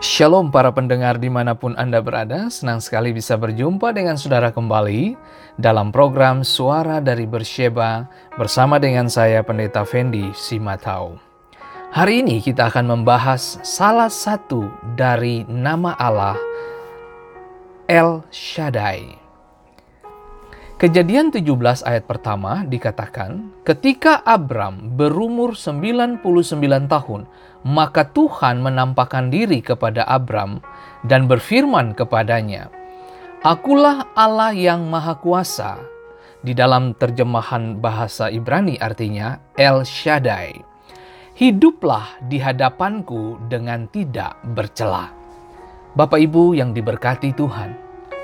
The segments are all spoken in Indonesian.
Shalom para pendengar di mana pun Anda berada, senang sekali bisa berjumpa dengan saudara kembali dalam program Suara dari Bersheba bersama dengan saya Pendeta Fendi Simatau. Hari ini kita akan membahas salah satu dari nama Allah El Shaddai. Kejadian 17 ayat pertama dikatakan, ketika Abram berumur 99 tahun, maka Tuhan menampakkan diri kepada Abram dan berfirman kepadanya, Akulah Allah yang Maha Kuasa. Di dalam terjemahan bahasa Ibrani artinya El Shaddai. Hiduplah di hadapanku dengan tidak bercela. Bapak Ibu yang diberkati Tuhan,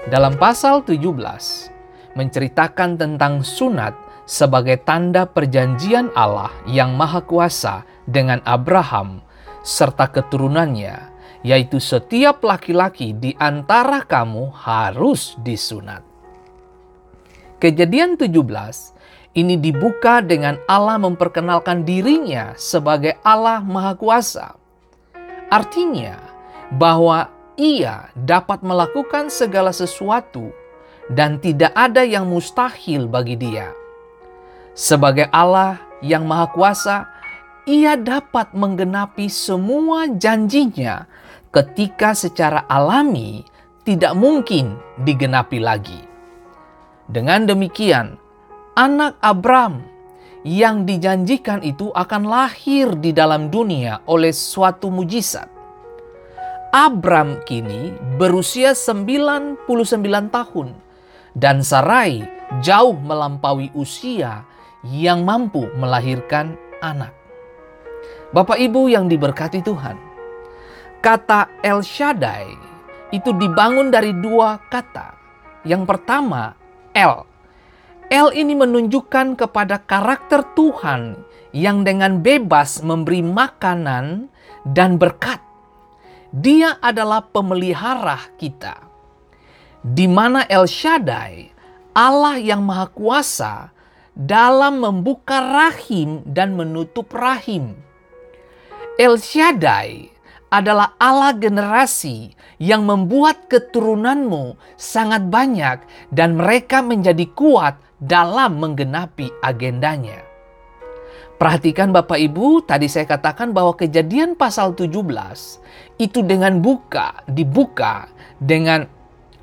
dalam pasal 17 menceritakan tentang sunat sebagai tanda perjanjian Allah yang Maha Kuasa dengan Abraham serta keturunannya, yaitu setiap laki-laki di antara kamu harus disunat. Kejadian 17 ini dibuka dengan Allah memperkenalkan dirinya sebagai Allah Maha Kuasa. Artinya bahwa ia dapat melakukan segala sesuatu dan tidak ada yang mustahil bagi Dia. Sebagai Allah yang Maha Kuasa, Ia dapat menggenapi semua janjinya ketika secara alami tidak mungkin digenapi lagi. Dengan demikian, anak Abram yang dijanjikan itu akan lahir di dalam dunia oleh suatu mujizat. Abram kini berusia 99 tahun dan Sarai jauh melampaui usia yang mampu melahirkan anak. Bapak Ibu yang diberkati Tuhan, kata El Shaddai itu dibangun dari dua kata. Yang pertama, El. El ini menunjukkan kepada karakter Tuhan yang dengan bebas memberi makanan dan berkat. Dia adalah pemelihara kita di mana El Shaddai, Allah yang Maha Kuasa, dalam membuka rahim dan menutup rahim. El Shaddai adalah Allah generasi yang membuat keturunanmu sangat banyak dan mereka menjadi kuat dalam menggenapi agendanya. Perhatikan Bapak Ibu, tadi saya katakan bahwa kejadian pasal 17 itu dengan buka, dibuka dengan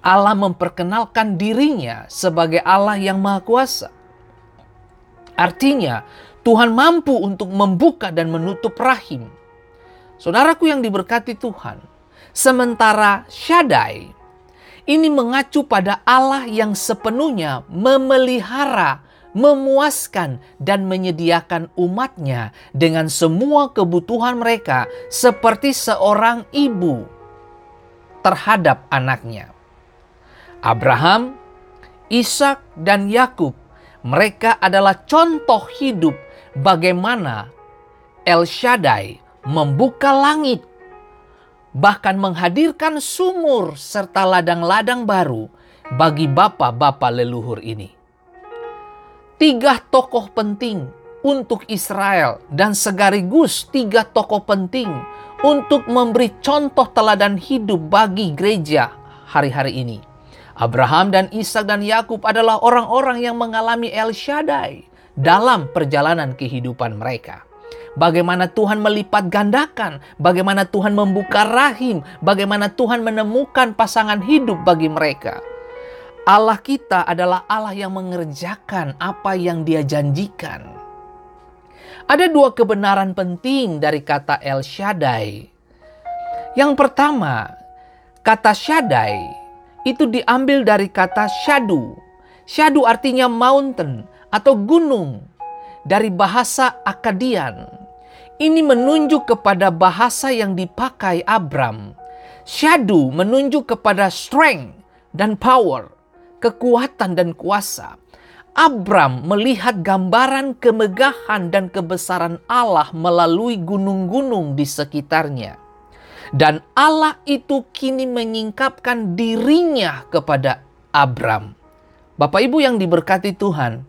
Allah memperkenalkan dirinya sebagai Allah yang Maha Kuasa. Artinya, Tuhan mampu untuk membuka dan menutup rahim. Saudaraku yang diberkati Tuhan, sementara Shaddai ini mengacu pada Allah yang sepenuhnya memelihara, memuaskan, dan menyediakan umatnya dengan semua kebutuhan mereka seperti seorang ibu terhadap anaknya. Abraham, Ishak, dan Yakub, mereka adalah contoh hidup bagaimana El Shaddai membuka langit, bahkan menghadirkan sumur serta ladang-ladang baru bagi bapak-bapak leluhur ini. Tiga tokoh penting untuk Israel dan segarigus tiga tokoh penting untuk memberi contoh teladan hidup bagi gereja hari-hari ini Abraham dan Ishak dan Yakub adalah orang-orang yang mengalami El Shaddai dalam perjalanan kehidupan mereka. Bagaimana Tuhan melipat gandakan, bagaimana Tuhan membuka rahim, bagaimana Tuhan menemukan pasangan hidup bagi mereka. Allah kita adalah Allah yang mengerjakan apa yang Dia janjikan. Ada dua kebenaran penting dari kata El Shaddai. Yang pertama, kata Shaddai itu diambil dari kata shadu. Shadu artinya mountain atau gunung dari bahasa Akadian. Ini menunjuk kepada bahasa yang dipakai Abram. Shadu menunjuk kepada strength dan power, kekuatan dan kuasa. Abram melihat gambaran kemegahan dan kebesaran Allah melalui gunung-gunung di sekitarnya. Dan Allah itu kini menyingkapkan dirinya kepada Abram. Bapak Ibu yang diberkati Tuhan.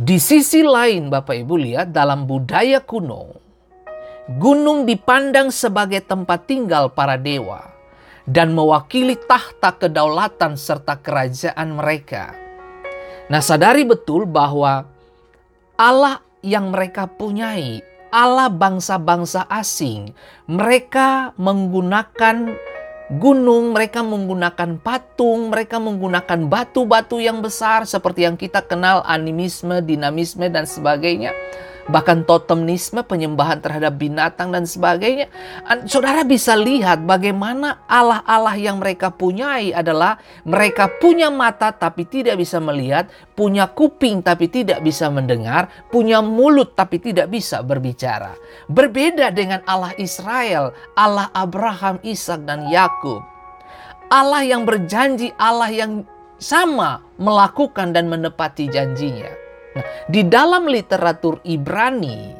Di sisi lain Bapak Ibu lihat dalam budaya kuno. Gunung dipandang sebagai tempat tinggal para dewa dan mewakili tahta kedaulatan serta kerajaan mereka. Nah, sadari betul bahwa Allah yang mereka punyai, Allah bangsa-bangsa asing, mereka menggunakan gunung, mereka menggunakan patung, mereka menggunakan batu-batu yang besar seperti yang kita kenal animisme, dinamisme dan sebagainya bahkan totemisme, penyembahan terhadap binatang dan sebagainya. Saudara bisa lihat bagaimana Allah-Allah yang mereka punyai adalah mereka punya mata tapi tidak bisa melihat, punya kuping tapi tidak bisa mendengar, punya mulut tapi tidak bisa berbicara. Berbeda dengan Allah Israel, Allah Abraham, Ishak dan Yakub. Allah yang berjanji, Allah yang sama melakukan dan menepati janjinya. Nah, di dalam literatur Ibrani,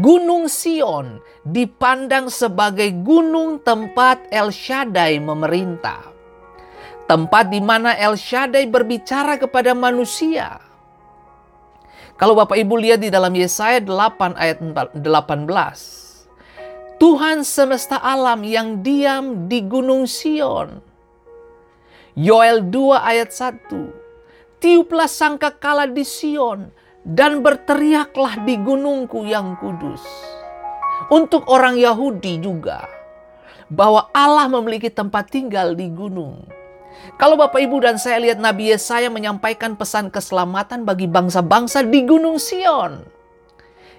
Gunung Sion dipandang sebagai gunung tempat El Shaddai memerintah. Tempat di mana El Shaddai berbicara kepada manusia. Kalau Bapak Ibu lihat di dalam Yesaya 8 ayat 18. Tuhan semesta alam yang diam di Gunung Sion. Yoel 2 ayat 1 tiuplah sangka kala di Sion dan berteriaklah di gunungku yang kudus. Untuk orang Yahudi juga bahwa Allah memiliki tempat tinggal di gunung. Kalau Bapak Ibu dan saya lihat Nabi Yesaya menyampaikan pesan keselamatan bagi bangsa-bangsa di Gunung Sion.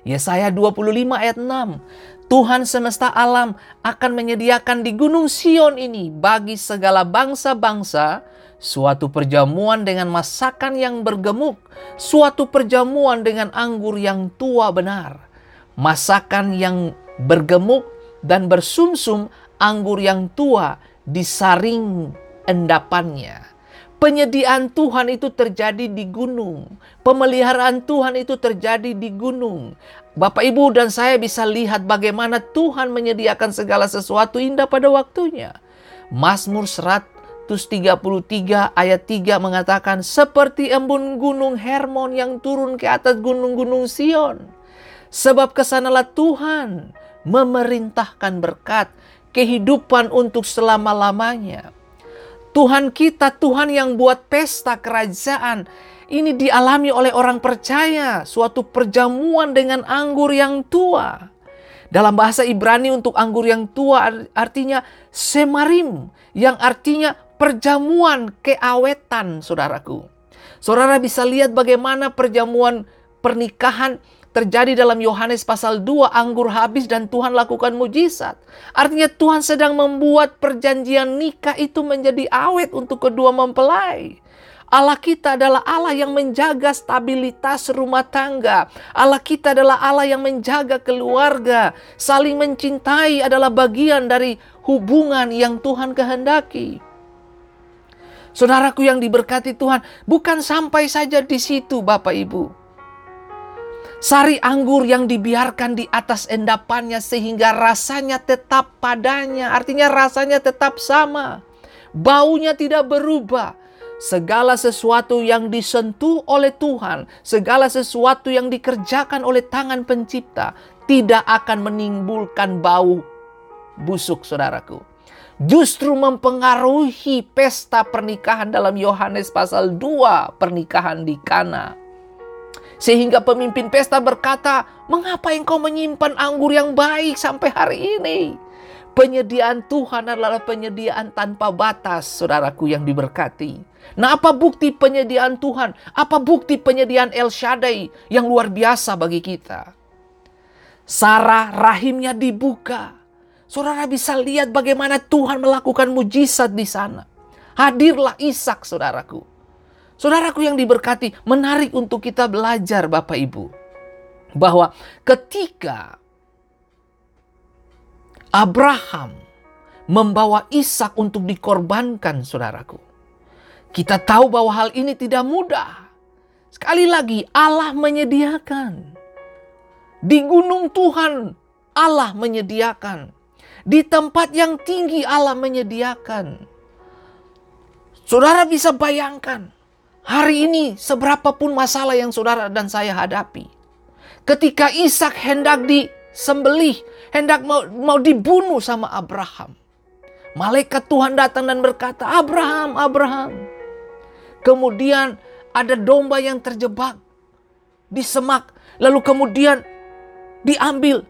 Yesaya 25 ayat 6. Tuhan semesta alam akan menyediakan di Gunung Sion ini bagi segala bangsa-bangsa suatu perjamuan dengan masakan yang bergemuk, suatu perjamuan dengan anggur yang tua benar, masakan yang bergemuk dan bersumsum anggur yang tua disaring endapannya. Penyediaan Tuhan itu terjadi di gunung. Pemeliharaan Tuhan itu terjadi di gunung. Bapak, Ibu, dan saya bisa lihat bagaimana Tuhan menyediakan segala sesuatu indah pada waktunya. Mazmur 100 133 ayat 3 mengatakan seperti embun gunung Hermon yang turun ke atas gunung-gunung Sion. Sebab ke sanalah Tuhan memerintahkan berkat kehidupan untuk selama-lamanya. Tuhan kita, Tuhan yang buat pesta kerajaan, ini dialami oleh orang percaya, suatu perjamuan dengan anggur yang tua. Dalam bahasa Ibrani untuk anggur yang tua artinya semarim, yang artinya perjamuan keawetan, saudaraku. Saudara bisa lihat bagaimana perjamuan pernikahan terjadi dalam Yohanes pasal 2 anggur habis dan Tuhan lakukan mujizat. Artinya Tuhan sedang membuat perjanjian nikah itu menjadi awet untuk kedua mempelai. Allah kita adalah Allah yang menjaga stabilitas rumah tangga. Allah kita adalah Allah yang menjaga keluarga. Saling mencintai adalah bagian dari hubungan yang Tuhan kehendaki. Saudaraku yang diberkati Tuhan, bukan sampai saja di situ Bapak Ibu. Sari anggur yang dibiarkan di atas endapannya sehingga rasanya tetap padanya, artinya rasanya tetap sama. Baunya tidak berubah. Segala sesuatu yang disentuh oleh Tuhan, segala sesuatu yang dikerjakan oleh tangan pencipta, tidak akan menimbulkan bau busuk, saudaraku justru mempengaruhi pesta pernikahan dalam Yohanes pasal 2 pernikahan di Kana. Sehingga pemimpin pesta berkata, "Mengapa engkau menyimpan anggur yang baik sampai hari ini?" Penyediaan Tuhan adalah penyediaan tanpa batas, saudaraku yang diberkati. Nah, apa bukti penyediaan Tuhan? Apa bukti penyediaan El Shaddai yang luar biasa bagi kita? Sarah rahimnya dibuka. Saudara bisa lihat bagaimana Tuhan melakukan mujizat di sana. Hadirlah Ishak, saudaraku. Saudaraku yang diberkati, menarik untuk kita belajar Bapak Ibu. Bahwa ketika Abraham membawa Ishak untuk dikorbankan, saudaraku. Kita tahu bahwa hal ini tidak mudah. Sekali lagi, Allah menyediakan. Di gunung Tuhan, Allah menyediakan. Di tempat yang tinggi Allah menyediakan. Saudara bisa bayangkan, hari ini seberapapun masalah yang saudara dan saya hadapi. Ketika Ishak hendak di disembelih, hendak mau, mau dibunuh sama Abraham. Malaikat Tuhan datang dan berkata, "Abraham, Abraham." Kemudian ada domba yang terjebak di semak, lalu kemudian diambil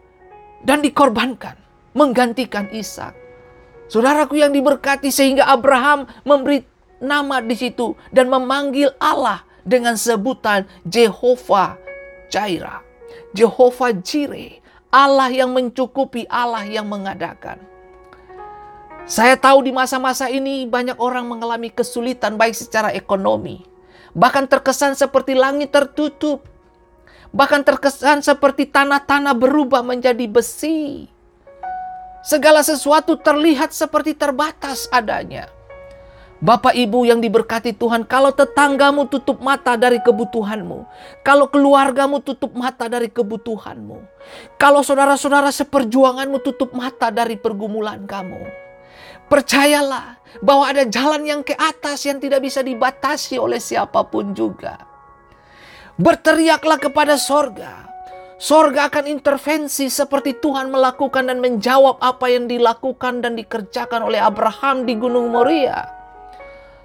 dan dikorbankan, menggantikan Ishak. Saudaraku yang diberkati sehingga Abraham memberi nama di situ dan memanggil Allah dengan sebutan Jehovah Jireh. Jehovah Jireh, Allah yang mencukupi, Allah yang mengadakan. Saya tahu di masa-masa ini banyak orang mengalami kesulitan baik secara ekonomi. Bahkan terkesan seperti langit tertutup. Bahkan terkesan seperti tanah-tanah berubah menjadi besi. Segala sesuatu terlihat seperti terbatas adanya. Bapak Ibu yang diberkati Tuhan, kalau tetanggamu tutup mata dari kebutuhanmu, kalau keluargamu tutup mata dari kebutuhanmu, kalau saudara-saudara seperjuanganmu tutup mata dari pergumulan kamu, percayalah bahwa ada jalan yang ke atas yang tidak bisa dibatasi oleh siapa pun juga. Berteriaklah kepada sorga, Sorga akan intervensi seperti Tuhan melakukan dan menjawab apa yang dilakukan dan dikerjakan oleh Abraham di Gunung Moria.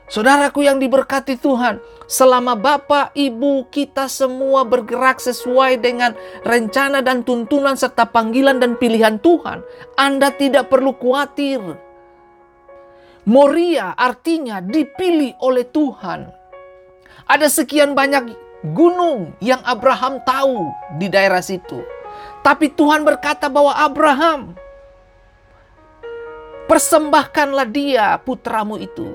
Saudaraku yang diberkati Tuhan, selama Bapak, Ibu, kita semua bergerak sesuai dengan rencana dan tuntunan serta panggilan dan pilihan Tuhan, Anda tidak perlu khawatir. Moria artinya dipilih oleh Tuhan. Ada sekian banyak gunung yang Abraham tahu di daerah situ. Tapi Tuhan berkata bahwa Abraham, persembahkanlah dia putramu itu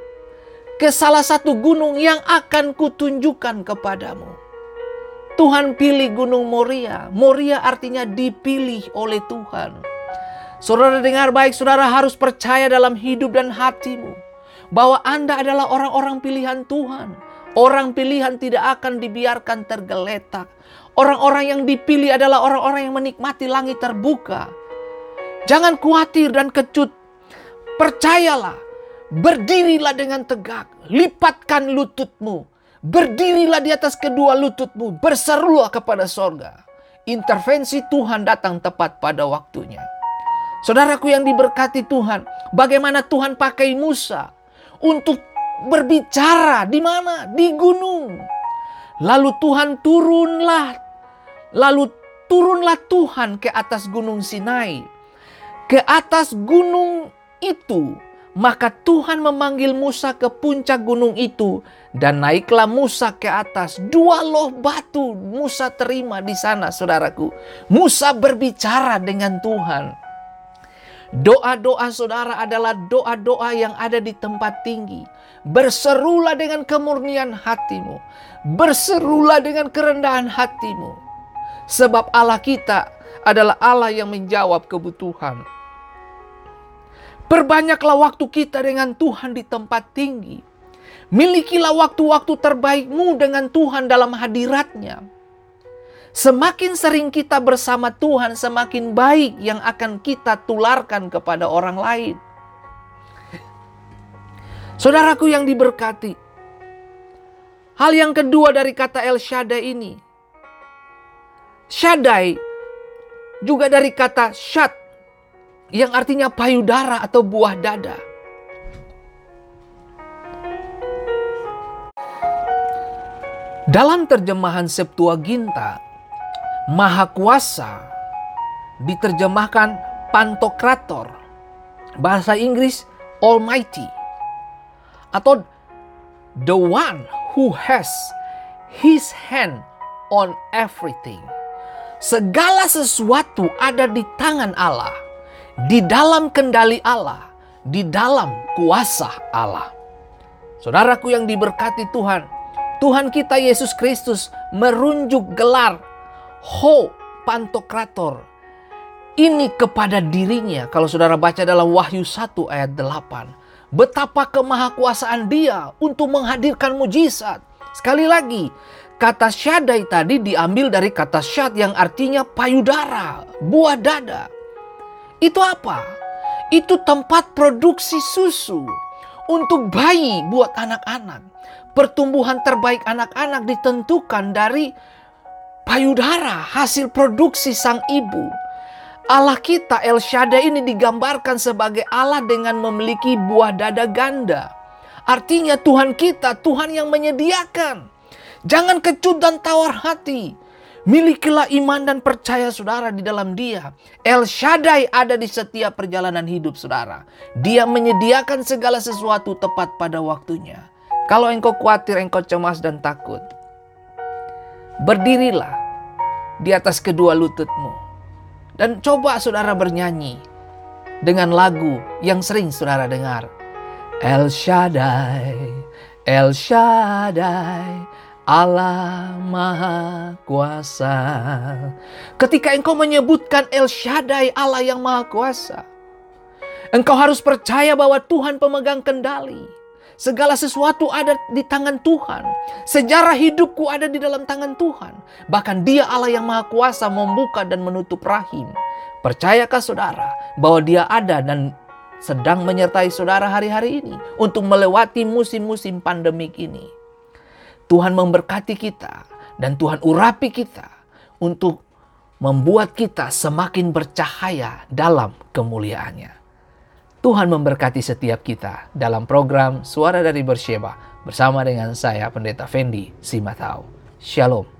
ke salah satu gunung yang akan kutunjukkan kepadamu. Tuhan pilih gunung Moria. Moria artinya dipilih oleh Tuhan. Saudara dengar baik, saudara harus percaya dalam hidup dan hatimu. Bahwa Anda adalah orang-orang pilihan Tuhan. Orang pilihan tidak akan dibiarkan tergeletak. Orang-orang yang dipilih adalah orang-orang yang menikmati langit terbuka. Jangan khawatir dan kecut. Percayalah Berdirilah dengan tegak, lipatkan lututmu. Berdirilah di atas kedua lututmu, berserulah kepada sorga. Intervensi Tuhan datang tepat pada waktunya. Saudaraku yang diberkati Tuhan, bagaimana Tuhan pakai Musa untuk berbicara di mana? Di gunung. Lalu Tuhan turunlah, lalu turunlah Tuhan ke atas gunung Sinai. Ke atas gunung itu maka Tuhan memanggil Musa ke puncak gunung itu dan naiklah Musa ke atas. Dua loh batu Musa terima di sana saudaraku. Musa berbicara dengan Tuhan. Doa-doa saudara adalah doa-doa yang ada di tempat tinggi. Berserulah dengan kemurnian hatimu. Berserulah dengan kerendahan hatimu. Sebab Allah kita adalah Allah yang menjawab kebutuhan. Perbanyaklah waktu kita dengan Tuhan di tempat tinggi. Milikilah waktu-waktu terbaikmu dengan Tuhan dalam hadiratnya. Semakin sering kita bersama Tuhan, semakin baik yang akan kita tularkan kepada orang lain. Saudaraku yang diberkati, hal yang kedua dari kata El Shaddai ini, Shaddai juga dari kata Shad yang artinya payudara atau buah dada. Dalam terjemahan Septuaginta, Maha Kuasa diterjemahkan Pantokrator, bahasa Inggris Almighty, atau the one who has his hand on everything. Segala sesuatu ada di tangan Allah di dalam kendali Allah, di dalam kuasa Allah. Saudaraku yang diberkati Tuhan, Tuhan kita Yesus Kristus merunjuk gelar Ho Pantokrator ini kepada dirinya. Kalau saudara baca dalam Wahyu 1 ayat 8. Betapa kemahakuasaan dia untuk menghadirkan mujizat. Sekali lagi, kata syadai tadi diambil dari kata syad yang artinya payudara, buah dada. Itu apa? Itu tempat produksi susu untuk bayi buat anak-anak. Pertumbuhan terbaik anak-anak ditentukan dari payudara, hasil produksi sang ibu. Allah kita El Shaddai ini digambarkan sebagai Allah dengan memiliki buah dada ganda. Artinya Tuhan kita, Tuhan yang menyediakan. Jangan kecut dan tawar hati. Milikilah iman dan percaya saudara di dalam dia. El Shaddai ada di setiap perjalanan hidup saudara. Dia menyediakan segala sesuatu tepat pada waktunya. Kalau engkau khawatir, engkau cemas dan takut. Berdirilah di atas kedua lututmu dan coba saudara bernyanyi dengan lagu yang sering saudara dengar. El Shaddai, El Shaddai, Allah Maha Kuasa. Ketika engkau menyebutkan El Shaddai, Allah yang Maha Kuasa, engkau harus percaya bahwa Tuhan pemegang kendali. Segala sesuatu ada di tangan Tuhan. Sejarah hidupku ada di dalam tangan Tuhan. Bahkan dia Allah yang maha kuasa membuka dan menutup rahim. Percayakah saudara bahwa dia ada dan sedang menyertai saudara hari-hari ini untuk melewati musim-musim pandemik ini. Tuhan memberkati kita dan Tuhan urapi kita untuk membuat kita semakin bercahaya dalam kemuliaannya. Tuhan memberkati setiap kita dalam program Suara dari Bersyeba bersama dengan saya Pendeta Fendi Simatau. Shalom.